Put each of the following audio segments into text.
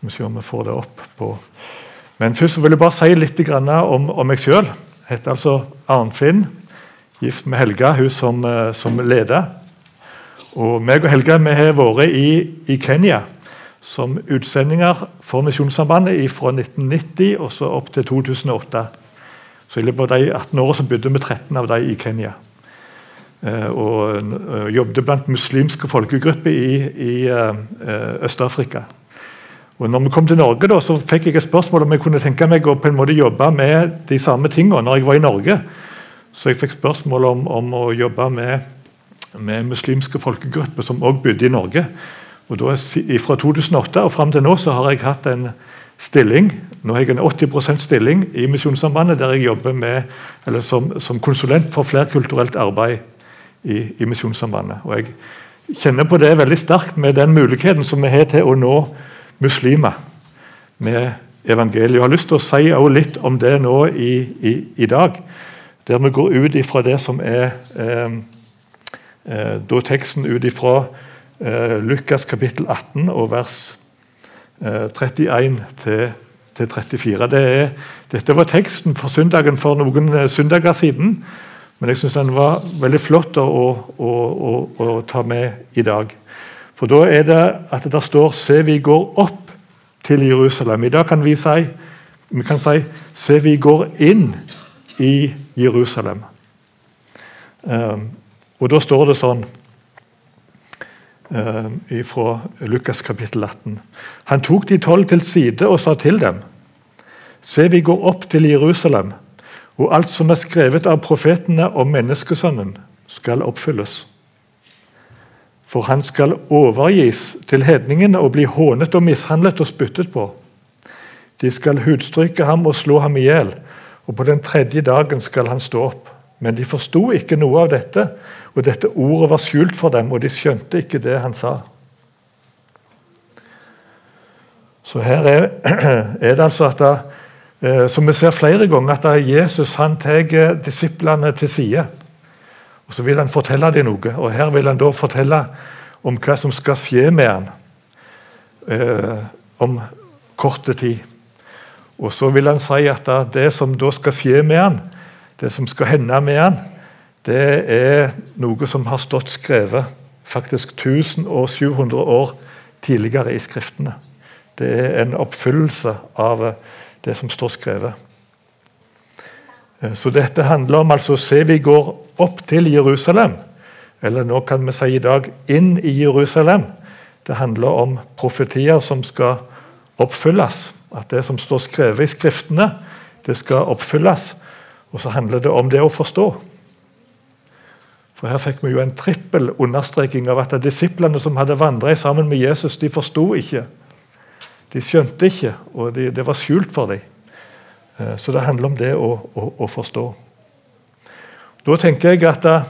Skal vi se om vi får det opp på Men først vil jeg bare si litt om, meg sjøl. Jeg heter altså Arnfinn, gift med Helga, hun som, eh, som leder. Og meg og Helga vi har vært i, i Kenya som utsendinger for Misjonssambandet fra 1990 og så opp til 2008. Så I løpet av de 18 årene bodde vi 13 av dem i Kenya. Eh, og eh, jobbet blant muslimske folkegrupper i, i Øst-Afrika. Og når vi kom til Norge, da, så fikk jeg et spørsmål om jeg kunne tenke meg å på en måte jobbe med de samme tingene når jeg var i Norge. Så jeg fikk spørsmål om, om å jobbe med, med muslimske folkegrupper som også bodde i Norge. Og da, Fra 2008 og fram til nå så har jeg hatt en stilling nå har jeg en 80% stilling i Misjonssambandet, der jeg jobber med, som, som, konsulent for flerkulturelt arbeid i, i Misjonssambandet. Og Jeg kjenner på det veldig sterkt med den muligheten som vi har til å nå muslimer med evangeliet. Jeg har lyst til å si litt om det nå i, i, i dag, der vi går ut ifra det som er eh, eh, teksten ut ifra eh, Lukas kapittel 18 og vers 31 eh, til, til 34. Det dette var teksten for søndagen for noen eh, søndager siden. Men jeg syns den var veldig flott å, å, å, å, ta med i dag. For da er det at det står 'Se, vi går opp til Jerusalem'. I dag kan vi si, vi kan si 'Se, vi går inn i Jerusalem'. Um, og da står det sånn um, fra Lukas kapittel 18. Han tok de tolv til side og sa til dem.: Se, vi går opp til Jerusalem og alt som er skrevet av profetene om menneskesønnen, skal oppfylles. For han skal overgis til hedningene og bli hånet og mishandlet og spyttet på. De skal hudstryke ham og slå ham i hjel, og på den tredje dagen skal han stå opp. Men de forsto ikke noe av dette, og dette ordet var skjult for dem, og de skjønte ikke det han sa. Så her er, er det altså at det, Eh, som vi ser flere ganger, at Jesus han tar disiplene til side. Og Så vil han fortelle dem noe. og Her vil han da fortelle om hva som skal skje med han eh, om korte tid. Og så vil han si at det som da skal skje med han, det som skal hende med han, det er noe som har stått skrevet faktisk 1700 år tidligere i Skriftene. Det er en oppfyllelse av det som står skrevet. Eh, så dette handler om altså Se, vi går opp til Jerusalem. Eller nå kan vi si i dag inn i Jerusalem. Det handler om profetier som skal oppfylles. At det som står skrevet i Skriftene, det skal oppfylles. Og så handler det om det å forstå. For Her fikk vi jo en trippel understreking av at disiplene som hadde vandret sammen med Jesus, de forsto ikke. De skjønte ikke, og de, det var skjult for dem. Eh, så det handler om det å, å, å forstå. Da tenker jeg at uh,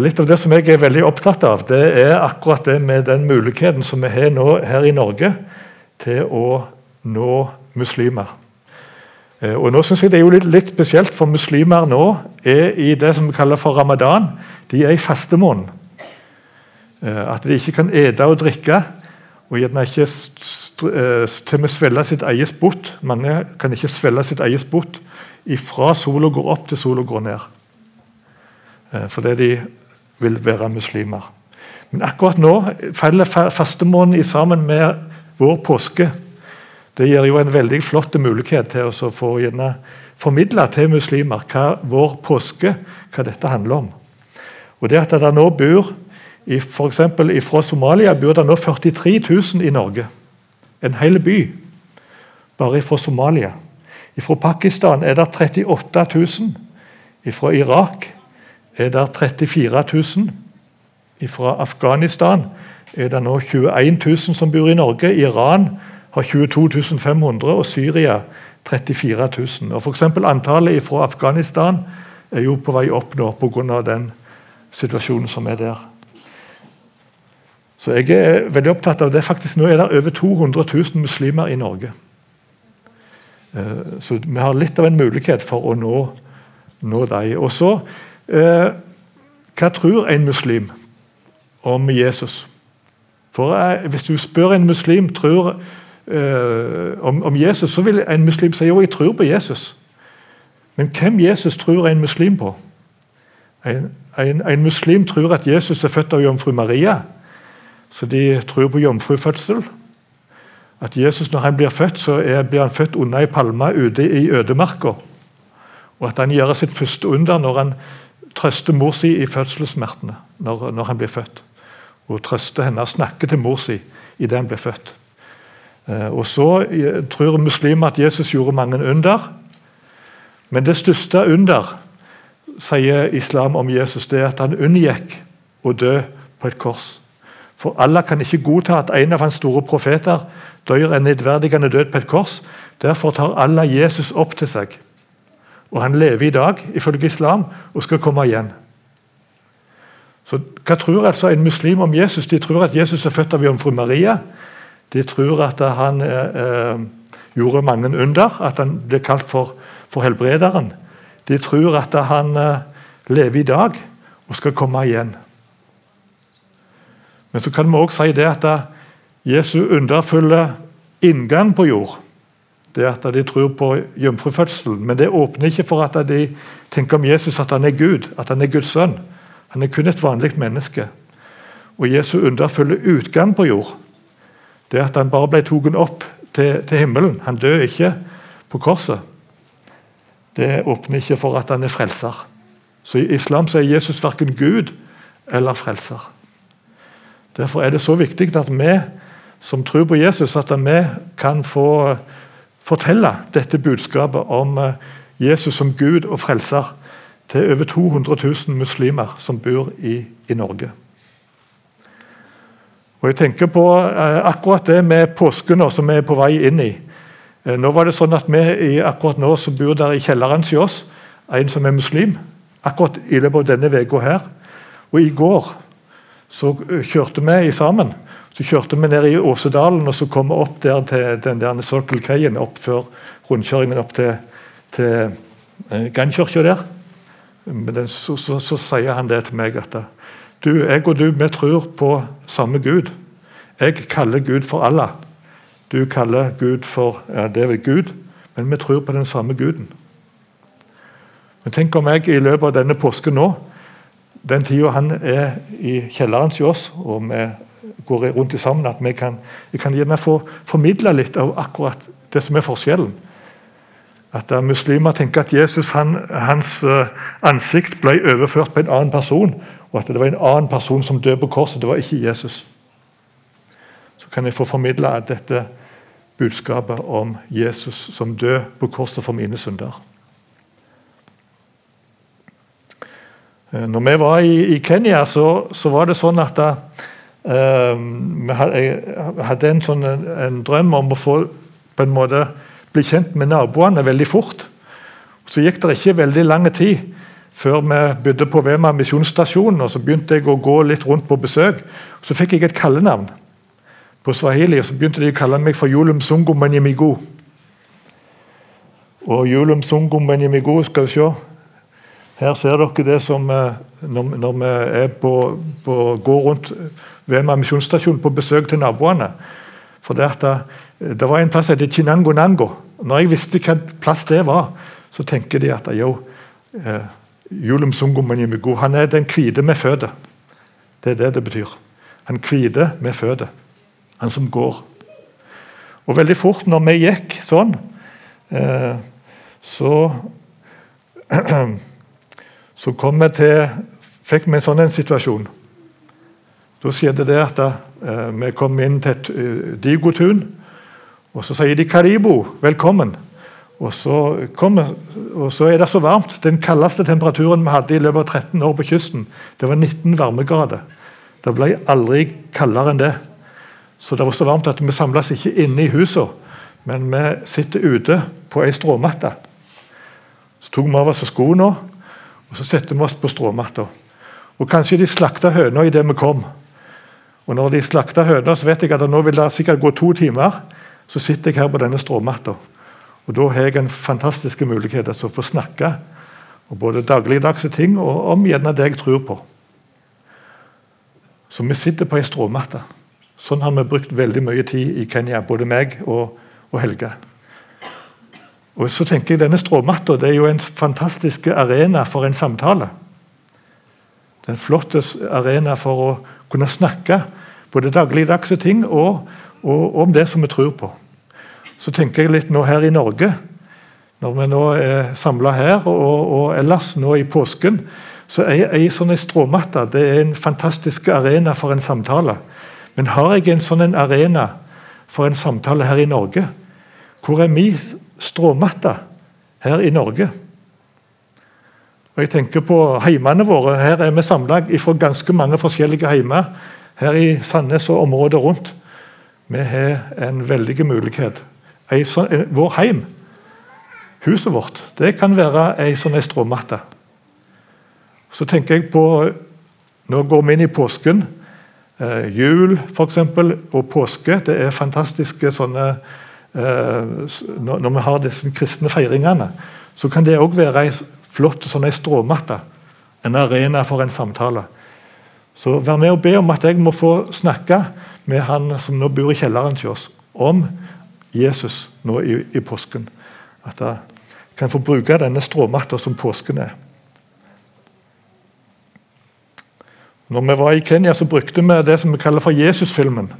litt av det som jeg er veldig opptatt av, det er akkurat det med den muligheten som vi har nå her i Norge til å nå muslimer. Uh, og nå synes jeg Det er jo litt, litt, spesielt, for muslimer nå er i det som vi kaller for ramadan. De er i fastemåneden. Uh, at de ikke kan ete og drikke og gjerne ikke til å svelge sitt eget spott. Mange kan ikke svelge sitt eget spott fra sola går opp til sola går ned. Eh, fordi de vil være muslimer. Men akkurat nå faller fastemåneden sammen med vår påske. Det gir jo en veldig flott mulighet til å få formidle til muslimer hva vår påske hva dette handler om. Og det at det nå bor F.eks. fra Somalia bor det nå 43 000 i Norge. En hel by bare fra Somalia. Fra Pakistan er det 38 000. Fra Irak er det 34 000. Fra Afghanistan er det nå 21 000 som bor i Norge. Iran har 22 500, og Syria 34 000. Og for Antallet fra Afghanistan er jo på vei opp nå pga. den situasjonen som er der. Så jeg er veldig opptatt av det. Faktisk Nå er det over 200 000 muslimer i Norge. Eh, så vi har litt av en mulighet for å nå, nå dem. Og så eh, Hva tror en muslim om Jesus? For Hvis du spør en muslim tror, eh, om, om, Jesus, så vil en muslim si jo, jeg tror på Jesus. Men hvem Jesus tror en muslim på? En, en, en muslim tror at Jesus er født av jomfru Maria, så de tror på jomfrufødsel. At Jesus når han blir født, så er, blir han født unna ei palme ute i ødemarka. Og at han gjør sitt første under når han trøster mor si i fødselssmertene. Når, når, han blir født. Og trøster henne og snakker til mor si idet han blir født. Eh, og Så eh, tror muslimer at Jesus gjorde mange under. Men det største under sier islam om Jesus, det er at han unngikk å dø på et kors. For Allah kan ikke godta at en av hans store profeter dør en nedverdigende død på et kors. Derfor tar Allah Jesus opp til seg. Og han lever i dag, ifølge islam, og skal komme igjen. Så Hva tror altså en muslim om Jesus? De tror at Jesus er født av jomfru Maria. De tror at han eh, eh, gjorde mange under, at han ble kalt for, for helbrederen. De tror at han eh, lever i dag og skal komme igjen. Men så kan vi også si det at Jesu underfulle inngang på jord det at de tror på jomfrufødselen. Men det åpner ikke for at de tenker om Jesus at han er Gud, at han er Guds sønn. Han er kun et vanlig menneske. Og Jesu underfulle utgang på jord det at han bare ble tatt opp til, til himmelen. Han dør ikke på korset. Det åpner ikke for at han er frelser. Så I islam så er Jesus verken Gud eller frelser. Derfor er det så viktig at vi som tror på Jesus, at vi kan få fortelle dette budskapet om eh, Jesus som Gud og frelser til over 200 000 muslimer som bor i, i Norge. Og jeg tenker på eh, akkurat det med påsken som vi er på vei inn i. Eh, nå var det sånn at vi akkurat nå som bor der i kjelleren hos oss, en som er muslim, akkurat i løpet av denne uka her. Og i går så kjørte vi sammen så kjørte vi ned i Åsedalen og så kom vi opp der til den der Circle K-en opp før rundkjøringen opp til, til eh, Gangkirka der. Den, så, så, så, sier han det til meg at du, jeg og du vi tror på samme Gud. Jeg kaller Gud for Allah. Du kaller Gud for ja, det er vel Gud, men vi tror på den samme Guden. Men tenk om jeg i løpet av denne påsken nå, den tida han er i kjelleren hos oss, og vi går rundt sammen, at vi kan, vi kan gjerne få formidle litt av akkurat det som er forskjellen. At Muslimer tenker at Jesus han, hans uh, ansikt ble overført på en annen person, og at det var en annen person som døde på korset. Det var ikke Jesus. Så kan jeg få formidle dette budskapet om Jesus som døde på korset for mine synder. Når vi var i, i Kenya, så, så, var det sånn at da, Ehm, jeg hadde en, sånn, en, drøm om å få på en måte bli kjent med naboene veldig fort. Så gikk det ikke veldig lang tid før vi bodde på Vema misjonsstasjon. og Så begynte jeg å gå litt rundt på besøk. Så fikk jeg et kallenavn på swahili. og Så begynte de å kalle meg for Julum Sungo Manyamigo. Og Julum Sungo Manyamigo, skal vi se Her ser dere det som eh, når, når vi på, på, går rundt en misjonsstasjon på besøk til naboene. For det, at det, det var en plass som het Chinango Nango. Når jeg visste hvilken plass det var, så tenker de at jo, eh, han er den hvite med føtter. Det er det det betyr. Han hvite med føtter. Han som går. Og veldig fort når vi gikk sånn, eh, så Så kom jeg til, fikk vi sånn en situasjon. Da skjedde det at eh, vi kom inn til et uh, digotun, og så sier de 'Karibo, velkommen'. Og så, kom, og så, er det så varmt. Den kaldeste temperaturen vi hadde i løpet av 13 år på kysten, det var 19 varmegrader. Det ble aldri kaldere enn det. Så det var så varmt at vi samles ikke inne i husene, men vi sitter ute på ei stråmatte. Så tok vi av oss skoene, og så setter vi oss på stråmatta. Og kanskje de slakta høna idet vi kom. Og når de slakter høner, så vet jeg at nå vil det sikkert gå to timer. Så sitter jeg her på denne stråmatta. Og da har jeg en fantastisk mulighet til å få snakke om både dagligdagse ting og om gjerne det jeg tror på. Så vi sitter på ei stråmatte. Sånn har vi brukt veldig mye tid i Kenya, både meg og, og Helge. Og så tenker jeg Denne stråmatta er jo en fantastisk arena for en samtale. Det er en flott arena for å kunne snakke både dagligdagse ting og, og, og om det som vi tror på. Så tenker jeg litt nå her i Norge, når vi nå er samla her og, og, ellers nå i påsken, så er ei sånn stråmatte det er en fantastisk arena for en samtale. Men har jeg en sånn arena for en samtale her i Norge? Hvor er min stråmatte her i Norge? Og jeg tenker på Heimene våre. Her er vi samla fra ganske mange forskjellige heimer her i Sandnes og området rundt. Vi har en veldig mulighet. Sånn, vår heim, huset vårt, det kan være ei sånn stråmatte. Så tenker jeg på Nå går vi inn i påsken. Eh, jul f.eks. og påske det er fantastiske sånne eh, når, når, vi har disse kristne feiringene, så kan det òg være ei flott sånn ei stråmatte. En arena for en samtale. Så vær med og be om at jeg må få snakke med han som nå bor i kjelleren til oss, om Jesus nå i, i påsken. At jeg kan få bruke denne stråmatta som påsken er. Når vi var i Kenya, så brukte vi det som vi kaller for Jesusfilmen.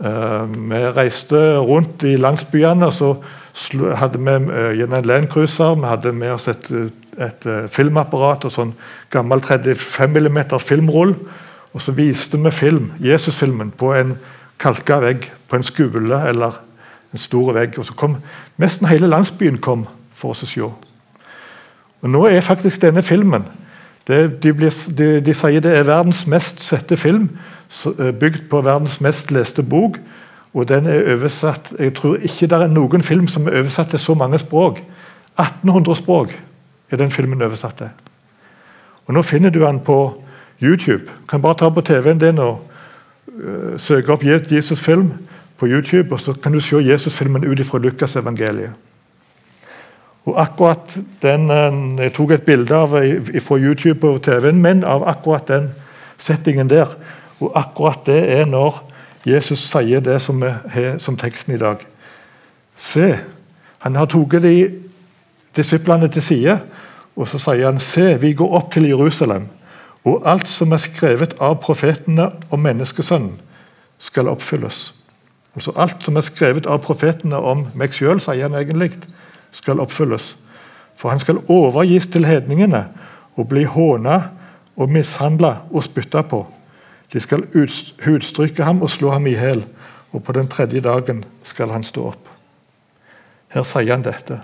Uh, vi reiste rundt i landsbyene, så hadde vi uh, en landcruiser, vi hadde med oss et, et uh, filmapparat og sånn gammel 35 mm filmrull. Og så viste vi film, Jesusfilmen på en kalka vegg, på en skule eller en stor vegg. Og så kom Nesten hele landsbyen kom for oss å se. Og Nå er faktisk denne filmen det, de, blir, de, de, sier det er verdens mest sette film, eh, bygd på verdens mest leste bok. Og den er oversatt Jeg tror ikke det er noen film som er oversatt til så mange språk. 1800 språk er den filmen oversatt til. Og Nå finner du den på YouTube. Du kan bare ta på TV-en din og uh, søke opp Jesus-film på YouTube, og så kan du se Jesus-filmen ut fra Lukas evangeliet. Og akkurat den, eh, Jeg tok et bilde av fra YouTube på TV-en min av akkurat den settingen der. Og akkurat det er når Jesus sier det som vi har som teksten i dag. Se, han har tatt de disiplene til side, og så sier han se, vi går opp til Jerusalem. Og alt som er skrevet av profetene om menneskesønnen, skal oppfylles. Altså Alt som er skrevet av profetene om meg sjøl, sier han egentlig skal oppfylles. For han skal overgis til hedningene og bli håna og mishandla og spytta på. De skal hudstrykke ham og slå ham i hjel, og på den tredje dagen skal han stå opp. Her sier han dette.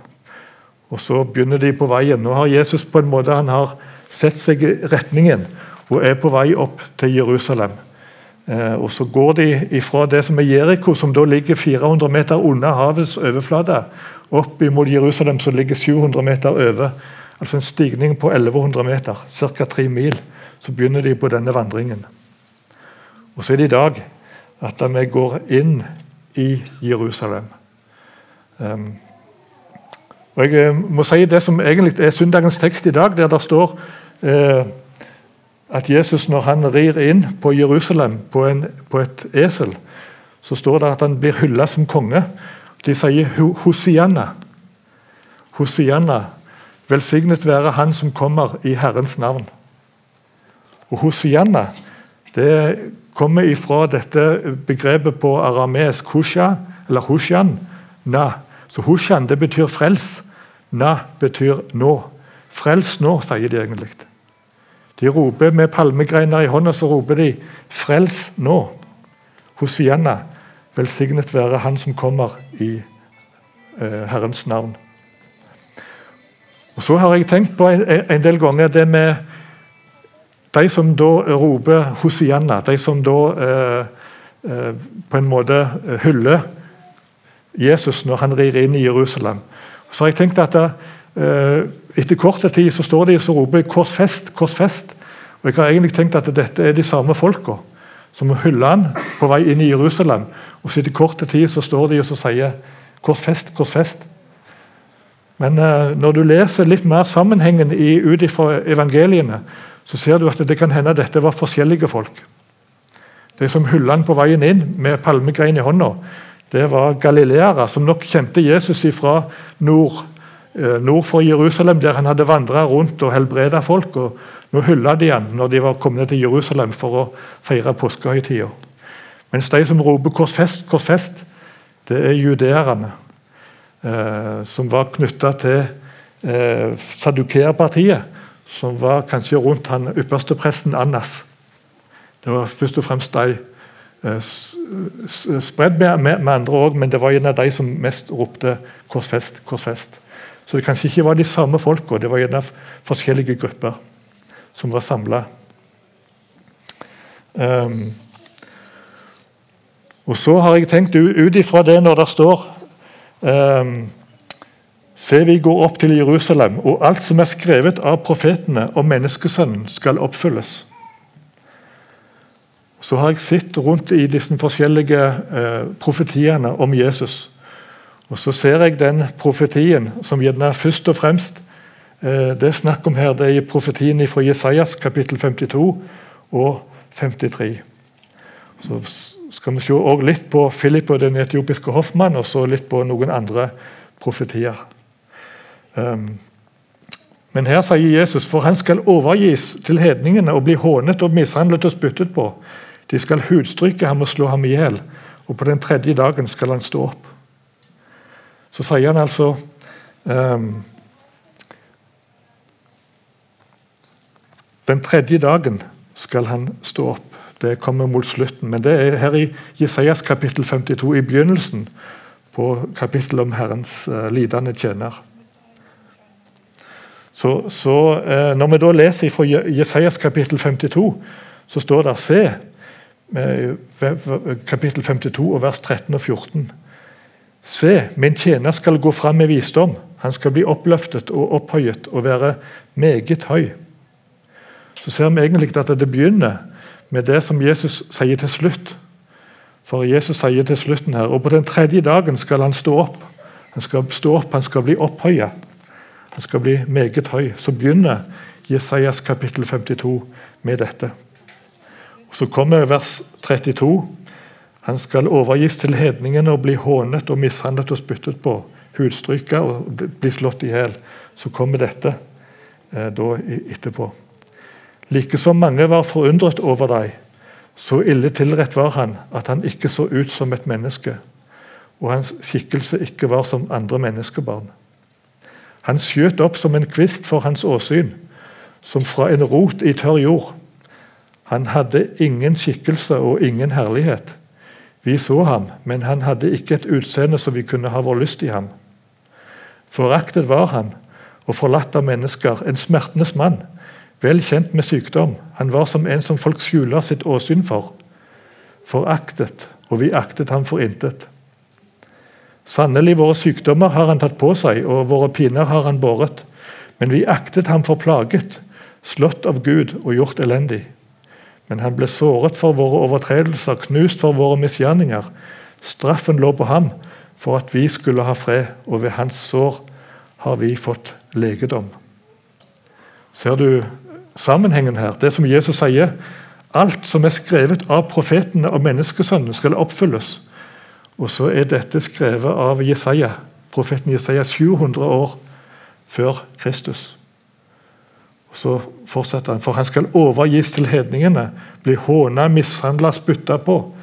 Og Så begynner de på veien. Nå har Jesus på en måte han har sett seg i retningen og er på vei opp til Jerusalem. Eh, og Så går de ifra det som er Jeriko, som da ligger 400 meter under havets overflate, opp mot Jerusalem, som ligger 700 meter over. Altså en stigning på 1100 meter, ca. tre mil. Så begynner de på denne vandringen. Og så er det i dag at vi går inn i Jerusalem. Um, og Jeg eh, må si det som egentlig er søndagens tekst i dag, der det står eh, at Jesus, når han rir inn på Jerusalem på, en, på et esel, så står det at han blir hylla som konge. De sier Hosianna. Hosianna. Velsignet være Han som kommer i Herrens navn. Og Hosianna det kommer ifra dette begrepet på aramesk husha, eller hushan, na. Så hushan det betyr frels. Na betyr nå. Frels nå, sier de egentlig. De roper med palmegreiner i hånda så roper de 'Frels nå'. Hosianna. Velsignet være Han som kommer i eh, Herrens navn. Og Så har jeg tenkt på en, en, del ganger det med de som da roper Hosianna, de som da eh, eh, på en måte hyller Jesus når han rir inn i Jerusalem. Så har jeg tenkt at eh, etter kort tid så står de og roper 'Korsfest', 'Korsfest'. Og Jeg har egentlig tenkt at dette er de samme folka som hyller han på vei inn i Jerusalem. Og så etter kort tid så står de og så sier 'Korsfest, korsfest'. Men uh, når du leser litt mer sammenhengen ut fra evangeliene, så ser du at det kan hende at dette var forskjellige folk. De som hylla han på veien inn med palmegrein i hånda, det var galileere som nok kjente Jesus fra nord, eh, nord for Jerusalem, der han hadde vandra rundt og helbreda folk. og Nå hylla de han når de var kommet til Jerusalem for å feire påskehøytida. Mens de som roper 'korsfest, korsfest', det er judeerne. Eh, som var knytta til eh, Sadukeerpartiet, som var kanskje rundt han ypperste presten Annas. Det var først og fremst de eh, spredd med, med, andre òg, men det var en av de som mest ropte 'korsfest'. korsfest. Så det kanskje ikke var de samme folka, det var en av forskjellige grupper som var samla. Um, ehm, og så har jeg tenkt ut ifra det når det står um, Se, vi går opp til Jerusalem, og alt som er skrevet av profetene om menneskesønnen, skal oppfylles. Så har jeg sett rundt i disse forskjellige eh, profetiene om Jesus. Og Så ser jeg den profetien som gjerne først og fremst eh, det er snakk om her, det er profetien fra Jesajas kapittel 52 og 53. Så skal vi se litt på Philip og den etiopiske hoffmann, og så litt på noen andre profetier. Um, men her sier Jesus for han skal overgis til hedningene og bli hånet og mishandlet og spyttet på. De skal hudstryke ham og slå ham i hjel, og på den tredje dagen skal han stå opp. Så sier han altså um, Den tredje dagen skal han stå opp. Det kommer mot slutten. Men det er her i Jesajas kapittel 52, i begynnelsen på kapittelet om Herrens uh, lidende tjener. Så, så uh, Når vi da leser fra Jesajas kapittel 52, så står det Se, kapittel 52 og vers 13 og 14. Se, min tjener skal gå fram med visdom. Han skal bli oppløftet og opphøyet og være meget høy. Så ser vi egentlig at det begynner med det som Jesus sier til slutt. For Jesus sier til slutten her, og på den tredje dagen skal han stå opp. Han skal stå opp, han skal bli opphøyet. Han skal bli meget høy. Så begynner Jesajas kapittel 52 med dette. Så kommer vers 32. Han skal overgis til hedningene og bli hånet og mishandlet og spyttet på, hudstryka og bli slått i hjel. Så kommer dette eh, da etterpå. Likesom mange var forundret over deg, så ille tilrett var han at han ikke så ut som et menneske, og hans skikkelse ikke var som andre menneskebarn. Han skjøt opp som en kvist for hans åsyn, som fra en rot i tørr jord. Han hadde ingen skikkelse og ingen herlighet. Vi så ham, men han hadde ikke et utseende som vi kunne ha vår lyst i ham. Foraktet var han, og forlatt av mennesker, en smertenes mann, vel kjent med sykdom. Han var som en som folk skjuler sitt åsyn for. Foraktet, og vi aktet ham for intet. Sannelig, våre sykdommer har han tatt på seg, og våre piner har han båret. Men vi aktet ham for plaget, slått av Gud og gjort elendig. Men han ble såret for våre overtredelser, knust for våre misgjerninger. Straffen lå på ham for at vi skulle ha fred, og ved hans sår har vi fått legedom. Ser du sammenhengen her? Det som Jesus sier. Alt som er skrevet av profetene og menneskesønnen, skal oppfylles. Og så er dette skrevet av Jesaja, profeten Jesaja 700 år før Kristus. Og Så fortsetter han, for han skal overgis til hedningene, bli håna, mishandla, spytta på.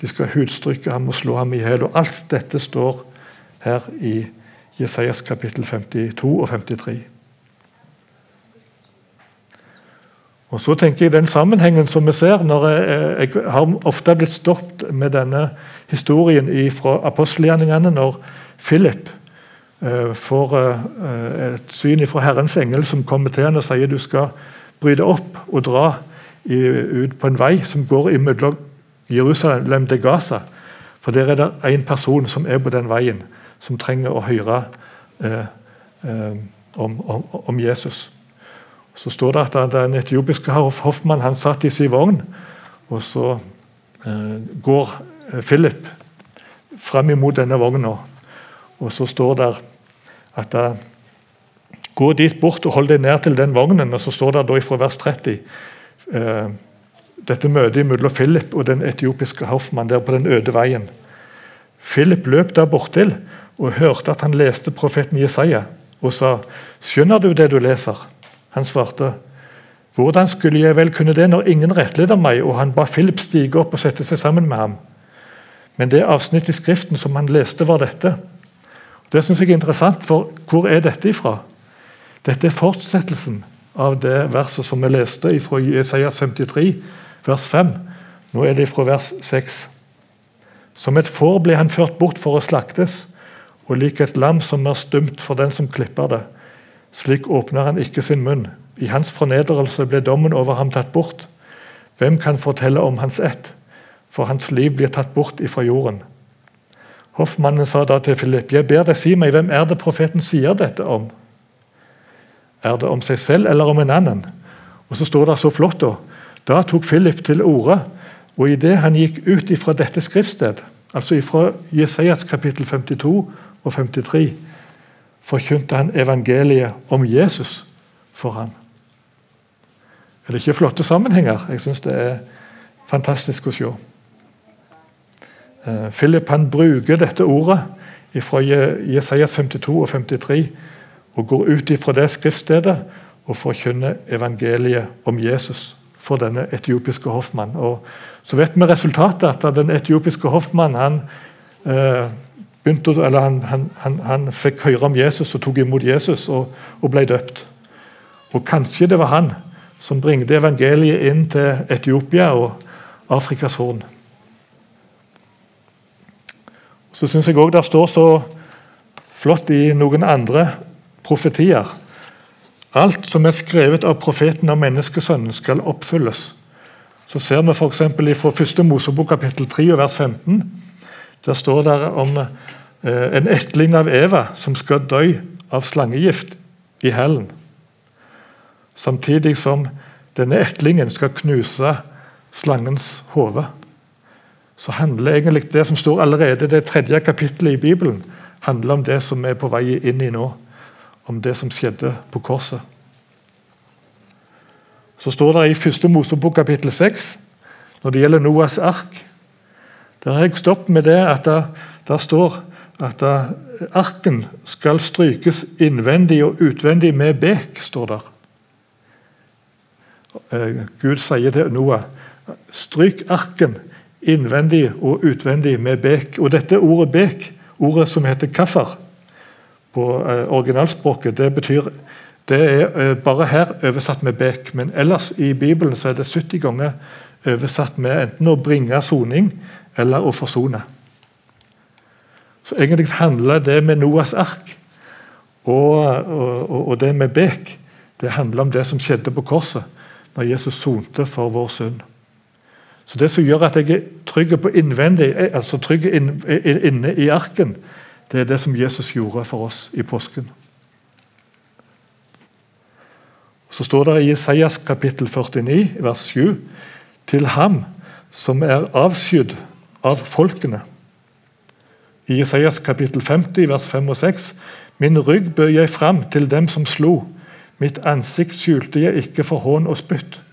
De skal hudstrykke ham og slå ham i hjel. Alt dette står her i Jesajas kapittel 52 og 53. Og så tenker jeg Den sammenhengen som vi ser når Jeg, jeg har ofte blitt stoppet med denne historien fra apostelgjerningene, når Philip Eh, får eh, et syn fra Herrens engel som kommer til ham og sier du skal bryte opp og dra ut på en vei som går mellom Jerusalem til Gaza. For der er det én person som er på den veien, som trenger å høre eh, eh, om, om, om, Jesus. Så står det at den etiopiske hoffmann han satt i sin vogn, og så eh, går Philip frem imot denne vogna. Og så står det at da, Gå dit bort og hold deg ned til den vognen. Og så står det da fra vers 30 eh, dette møtet mellom Philip og den etiopiske hoffmann der på den øde veien. Philip løp der bortil og hørte at han leste profeten Jesaja, og sa, 'Skjønner du det du leser?' Han svarte, 'Hvordan skulle jeg vel kunne det når ingen rettleder meg?' Og han ba Philip stige opp og sette seg sammen med ham. Men det avsnittet i Skriften som han leste, var dette. Det synes jeg er interessant, for hvor er dette ifra? Dette er fortsettelsen av det verset som vi leste fra Jesajas 53, vers 5. Nå er det fra vers 6. Som et får ble han ført bort for å slaktes, og lik et lam som er stumt for den som klipper det. Slik åpner han ikke sin munn. I hans fornedrelse ble dommen over ham tatt bort. Hvem kan fortelle om hans ett? For hans liv blir tatt bort ifra jorden. Hoffmannen sa da til Philip, jeg ber deg si meg, hvem er det profeten sier dette om? Er det om seg selv eller om en annen? Og så står det så flott Da Da tok Philip til orde, og idet han gikk ut ifra dette skriftsted, altså ifra Jesajas kapittel 52 og 53, forkynte han evangeliet om Jesus for han. Er det ikke flotte sammenhenger? Jeg syns det er fantastisk å se. Eh, Philip han bruker dette ordet fra Jesajas 52 og 53 og går ut ifra det skriftstedet og forkynner evangeliet om Jesus for denne etiopiske hoffmannen. Og så vet vi resultatet, at den etiopiske hoffmannen han, eh, begynte, han, han, han, fikk høre om Jesus og tok imot Jesus og, og, ble døpt. Og Kanskje det var han som bringte evangeliet inn til Etiopia og Afrikas Horn. Så syns jeg òg det står så flott i noen andre profetier. Alt som er skrevet av profeten og menneskesønnen, skal oppfylles. Så ser vi f.eks. fra 1. Mosebok kapittel 3 vers 15. Der står det om eh, en etling av Eva som skal dø av slangegift i hellen. Samtidig som denne etlingen skal knuse slangens hode. Så handler egentlig det som står allerede det tredje kapittelet i Bibelen, handler om det som er på vei inn i nå om det som skjedde på korset. Så står det i 1. Mosebok kapittel 6, når det gjelder Noas ark Der har jeg stoppet med det at det, der står at det, arken skal strykes innvendig og utvendig med bek. står der. Eh, Gud sier til Noah stryk arken innvendig og utvendig med bek. Og dette ordet bek, ordet som heter kaffer, på eh, originalspråket, det betyr det er eh, bare her oversatt med bek, men ellers i Bibelen så er det 70 ganger oversatt med enten å bringe soning eller å forsone. Så egentlig handler det med Noas ark og, og, og, det med bek det handler om det som skjedde på korset, når Jesus sonte for vår synd. Så Det som gjør at jeg er trygg på innvendig, altså trygg inne i arken, det er det som Jesus gjorde for oss i påsken. Så står det i Isaias kapittel 49, vers 7.: Til ham som er avskydd av folkene. I Isaias kapittel 50, vers 5 og 6.: Min rygg bød jeg fram til dem som slo. Mitt ansikt skjulte jeg ikke for hån og spytt.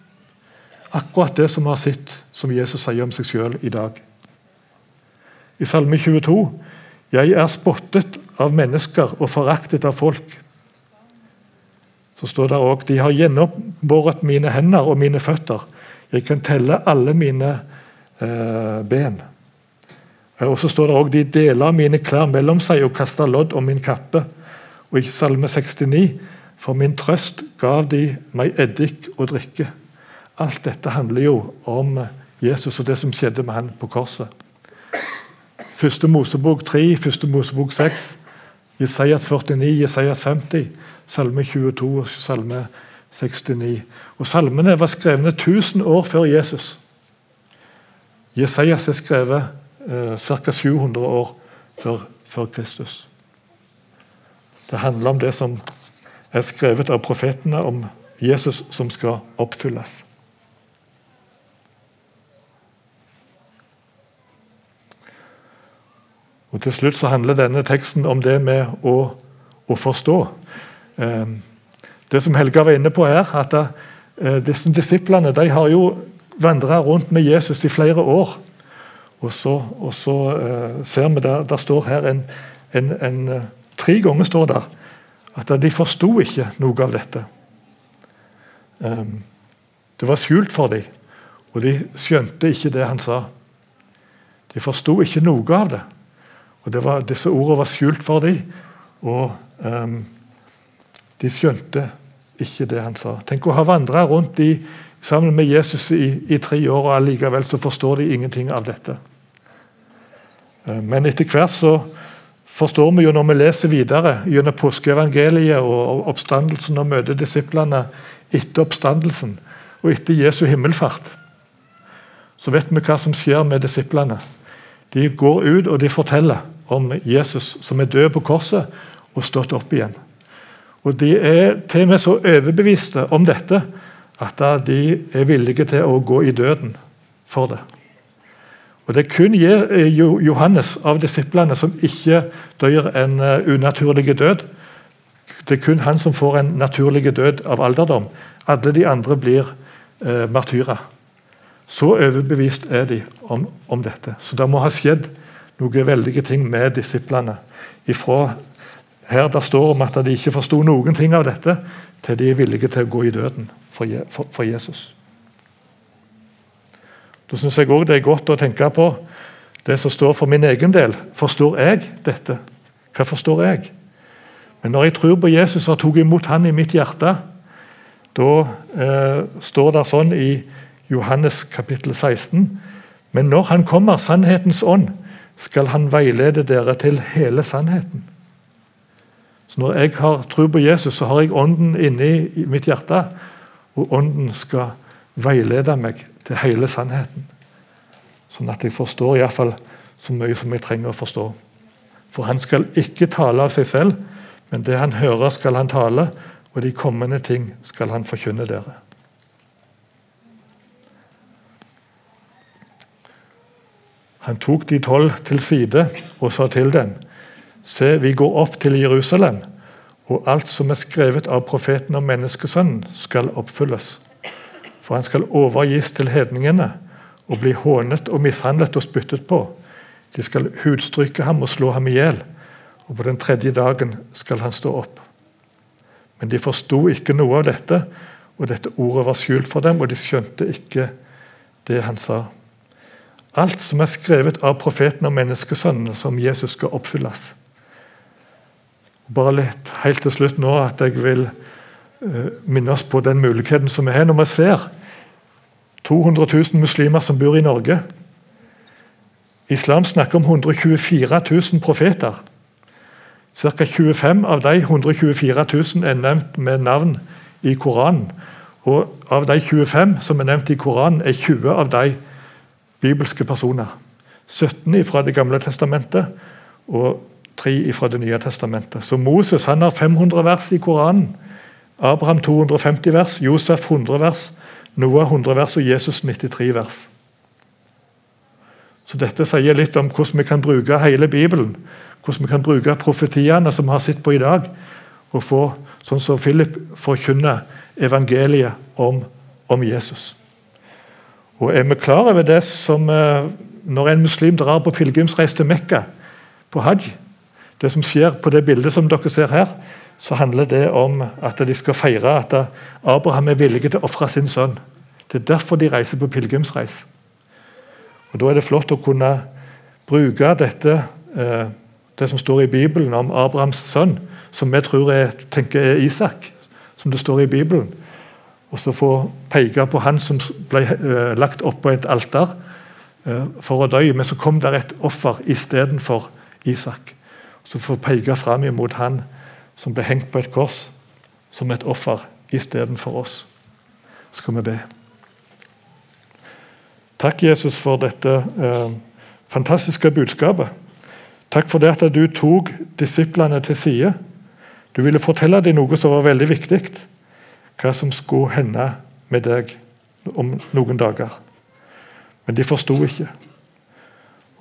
Akkurat det som vi har sett, som Jesus sier om seg sjøl i dag. I Salme 22 jeg er spottet av mennesker og foraktet av folk. Så står det òg de har gjennombåret mine hender og mine føtter. Jeg kan telle alle mine eh, ben. Og så står det òg de deler mine klær mellom seg og kaster lodd om min kappe. Og i Salme 69 for min trøst gav de meg eddik og drikke. Alt dette handler jo om Jesus og det som skjedde med han på korset. Første Mosebok 3, første Mosebok 6, Jesajas 49, Jesajas 50, Salme 22 og Salme 69. Og Salmene var skrevne 1000 år før Jesus. Jesajas er skrevet eh, ca. 700 år før, før Kristus. Det handler om det som er skrevet av profetene om Jesus som skal oppfylles. Og Til slutt så handler denne teksten om det med å, å forstå. Eh, det som Helga var inne på her, at eh, disse disiplene de har jo vandra rundt med Jesus i flere år. Og så, og så uh, ser vi der, der står her en, en, en uh, Tre ganger står der at de forsto ikke noe av dette. Um, det var skjult for dem, og de skjønte ikke det han sa. De forsto ikke noe av det. Og var, Disse ordene var skjult for dem, og um, de skjønte ikke det han sa. Tenk å ha vandra rundt i, sammen med Jesus i, i, tre år, og allikevel så forstår de ingenting av dette. Uh, men etter hvert så forstår vi jo når vi leser videre gjennom påskeevangeliet og oppstandelsen og møter disiplene etter oppstandelsen og etter Jesu himmelfart, så vet vi hva som skjer med disiplene. De går ut og de forteller om Jesus som er død på korset og stått opp igjen. Og De er til og med så overbeviste om dette at de er villige til å gå i døden for det. Og Det er kun eh, Johannes av disiplene som ikke dør en eh, unaturlig død. Det er kun han som får en naturlig død av alderdom. Alle de andre blir eh, martyrer. Så overbevist er de om, om, dette. Så det må ha skjedd noen veldige ting med disiplene. Ifra her det står om at de ikke forsto noen ting av dette, til de er villige til å gå i døden for, for, for Jesus. Da syns jeg òg det er godt å tenke på det som står for min egen del. Forstår jeg dette? Hva forstår jeg? Men når jeg tror på Jesus og tok imot han i mitt hjerte, da eh, står det sånn i Johannes kapittel 16 Men når Han kommer, sannhetens ånd, skal Han veilede dere til hele sannheten. Så Når jeg har tro på Jesus, så har jeg Ånden inni mitt hjerte. Og Ånden skal veilede meg til hele sannheten. Sånn at jeg forstår iallfall så mye som jeg trenger å forstå. For han skal ikke tale av seg selv, men det han hører, skal han tale, og de kommende ting skal han forkynne dere. Han tok de tolv til side og sa til dem.: Se, vi går opp til Jerusalem, og alt som er skrevet av profeten om menneskesønnen, skal oppfylles. For han skal overgis til hedningene og bli hånet og mishandlet og spyttet på. De skal hudstrykke ham og slå ham i hjel, og på den tredje dagen skal han stå opp. Men de forsto ikke noe av dette, og dette ordet var skjult for dem, og de skjønte ikke det han sa. Alt som er skrevet av profeten og menneskesønnen, som Jesus skal oppfylles. Bare litt helt til slutt nå at jeg vil uh, minne oss på den muligheten som vi har når vi ser 200 000 muslimer som bor i Norge. Islam snakker om 124 000 profeter. Ca. 25 av de 124 000 er nevnt med navn i Koranen. Og av de 25 som er nevnt i Koranen, er 20 av de bibelske personer. 17 fra Det gamle testamentet og 3 fra Det nye testamentet. Så Moses han har 500 vers i Koranen. Abraham 250 vers, Josef 100 vers, Noah 100 vers og Jesus 93 vers. Så Dette sier litt om hvordan vi kan bruke hele Bibelen. Hvordan vi kan bruke profetiene som vi har sett på i dag, og få, sånn som Philip, forkynner evangeliet om, om Jesus. Og Er vi klar over det som eh, når en muslim drar på pilegrimsreise til Mekka, på hajj Det som skjer på det bildet som dere ser her, så handler det om at de skal feire at Abraham er villig til å ofre sin sønn. Det er derfor de reiser på pilegrimsreis. Og Da er det flott å kunne bruke dette, eh, det som står i Bibelen om Abrahams sønn, som vi tror er, tenker er Isak, som det står i Bibelen. Og så få peke på han som ble uh, lagt oppå et alter uh, for å dø, men så kom der et offer istedenfor Isak. Så få peke fram imot han som ble hengt på et kors som et offer istedenfor oss. Så skal vi be. Takk, Jesus, for dette eh, fantastiske budskapet. Takk for det at du tok disiplene til side. Du ville fortelle dem noe som var veldig viktig. Hva som skulle hende med deg om noen dager. Men de forsto ikke.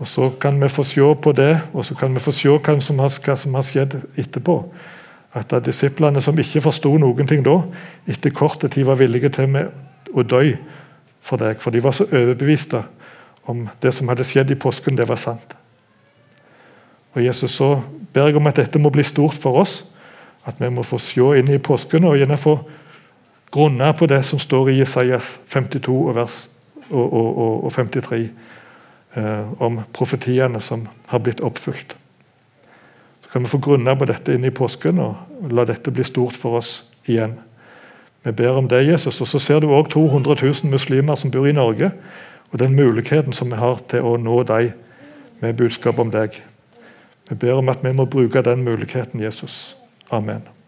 Og Så kan vi få se på det, og så kan vi få se hva som har, hva som har skjedd etterpå at disiplene som ikke forsto noen ting da, etter kort tid var villige til å dø for deg. For de var så overbeviste om det som hadde skjedd i påsken, det var sant. Og Jesus så ber jeg om at dette må bli stort for oss. At vi må få se inn i påsken og gjerne få grunne på det som står i Jesajas 52 og, vers, og, og, og 53 eh, om profetiene som har blitt oppfylt. Så kan vi få grunne på dette inn i påsken og la dette bli stort for oss igjen. Vi ber om det, Jesus. Og så ser du òg 200 000 muslimer som bor i Norge, og den muligheten som vi har til å nå dem med budskap om deg. Vi ber om at vi må bruke den muligheten, Jesus. Amen.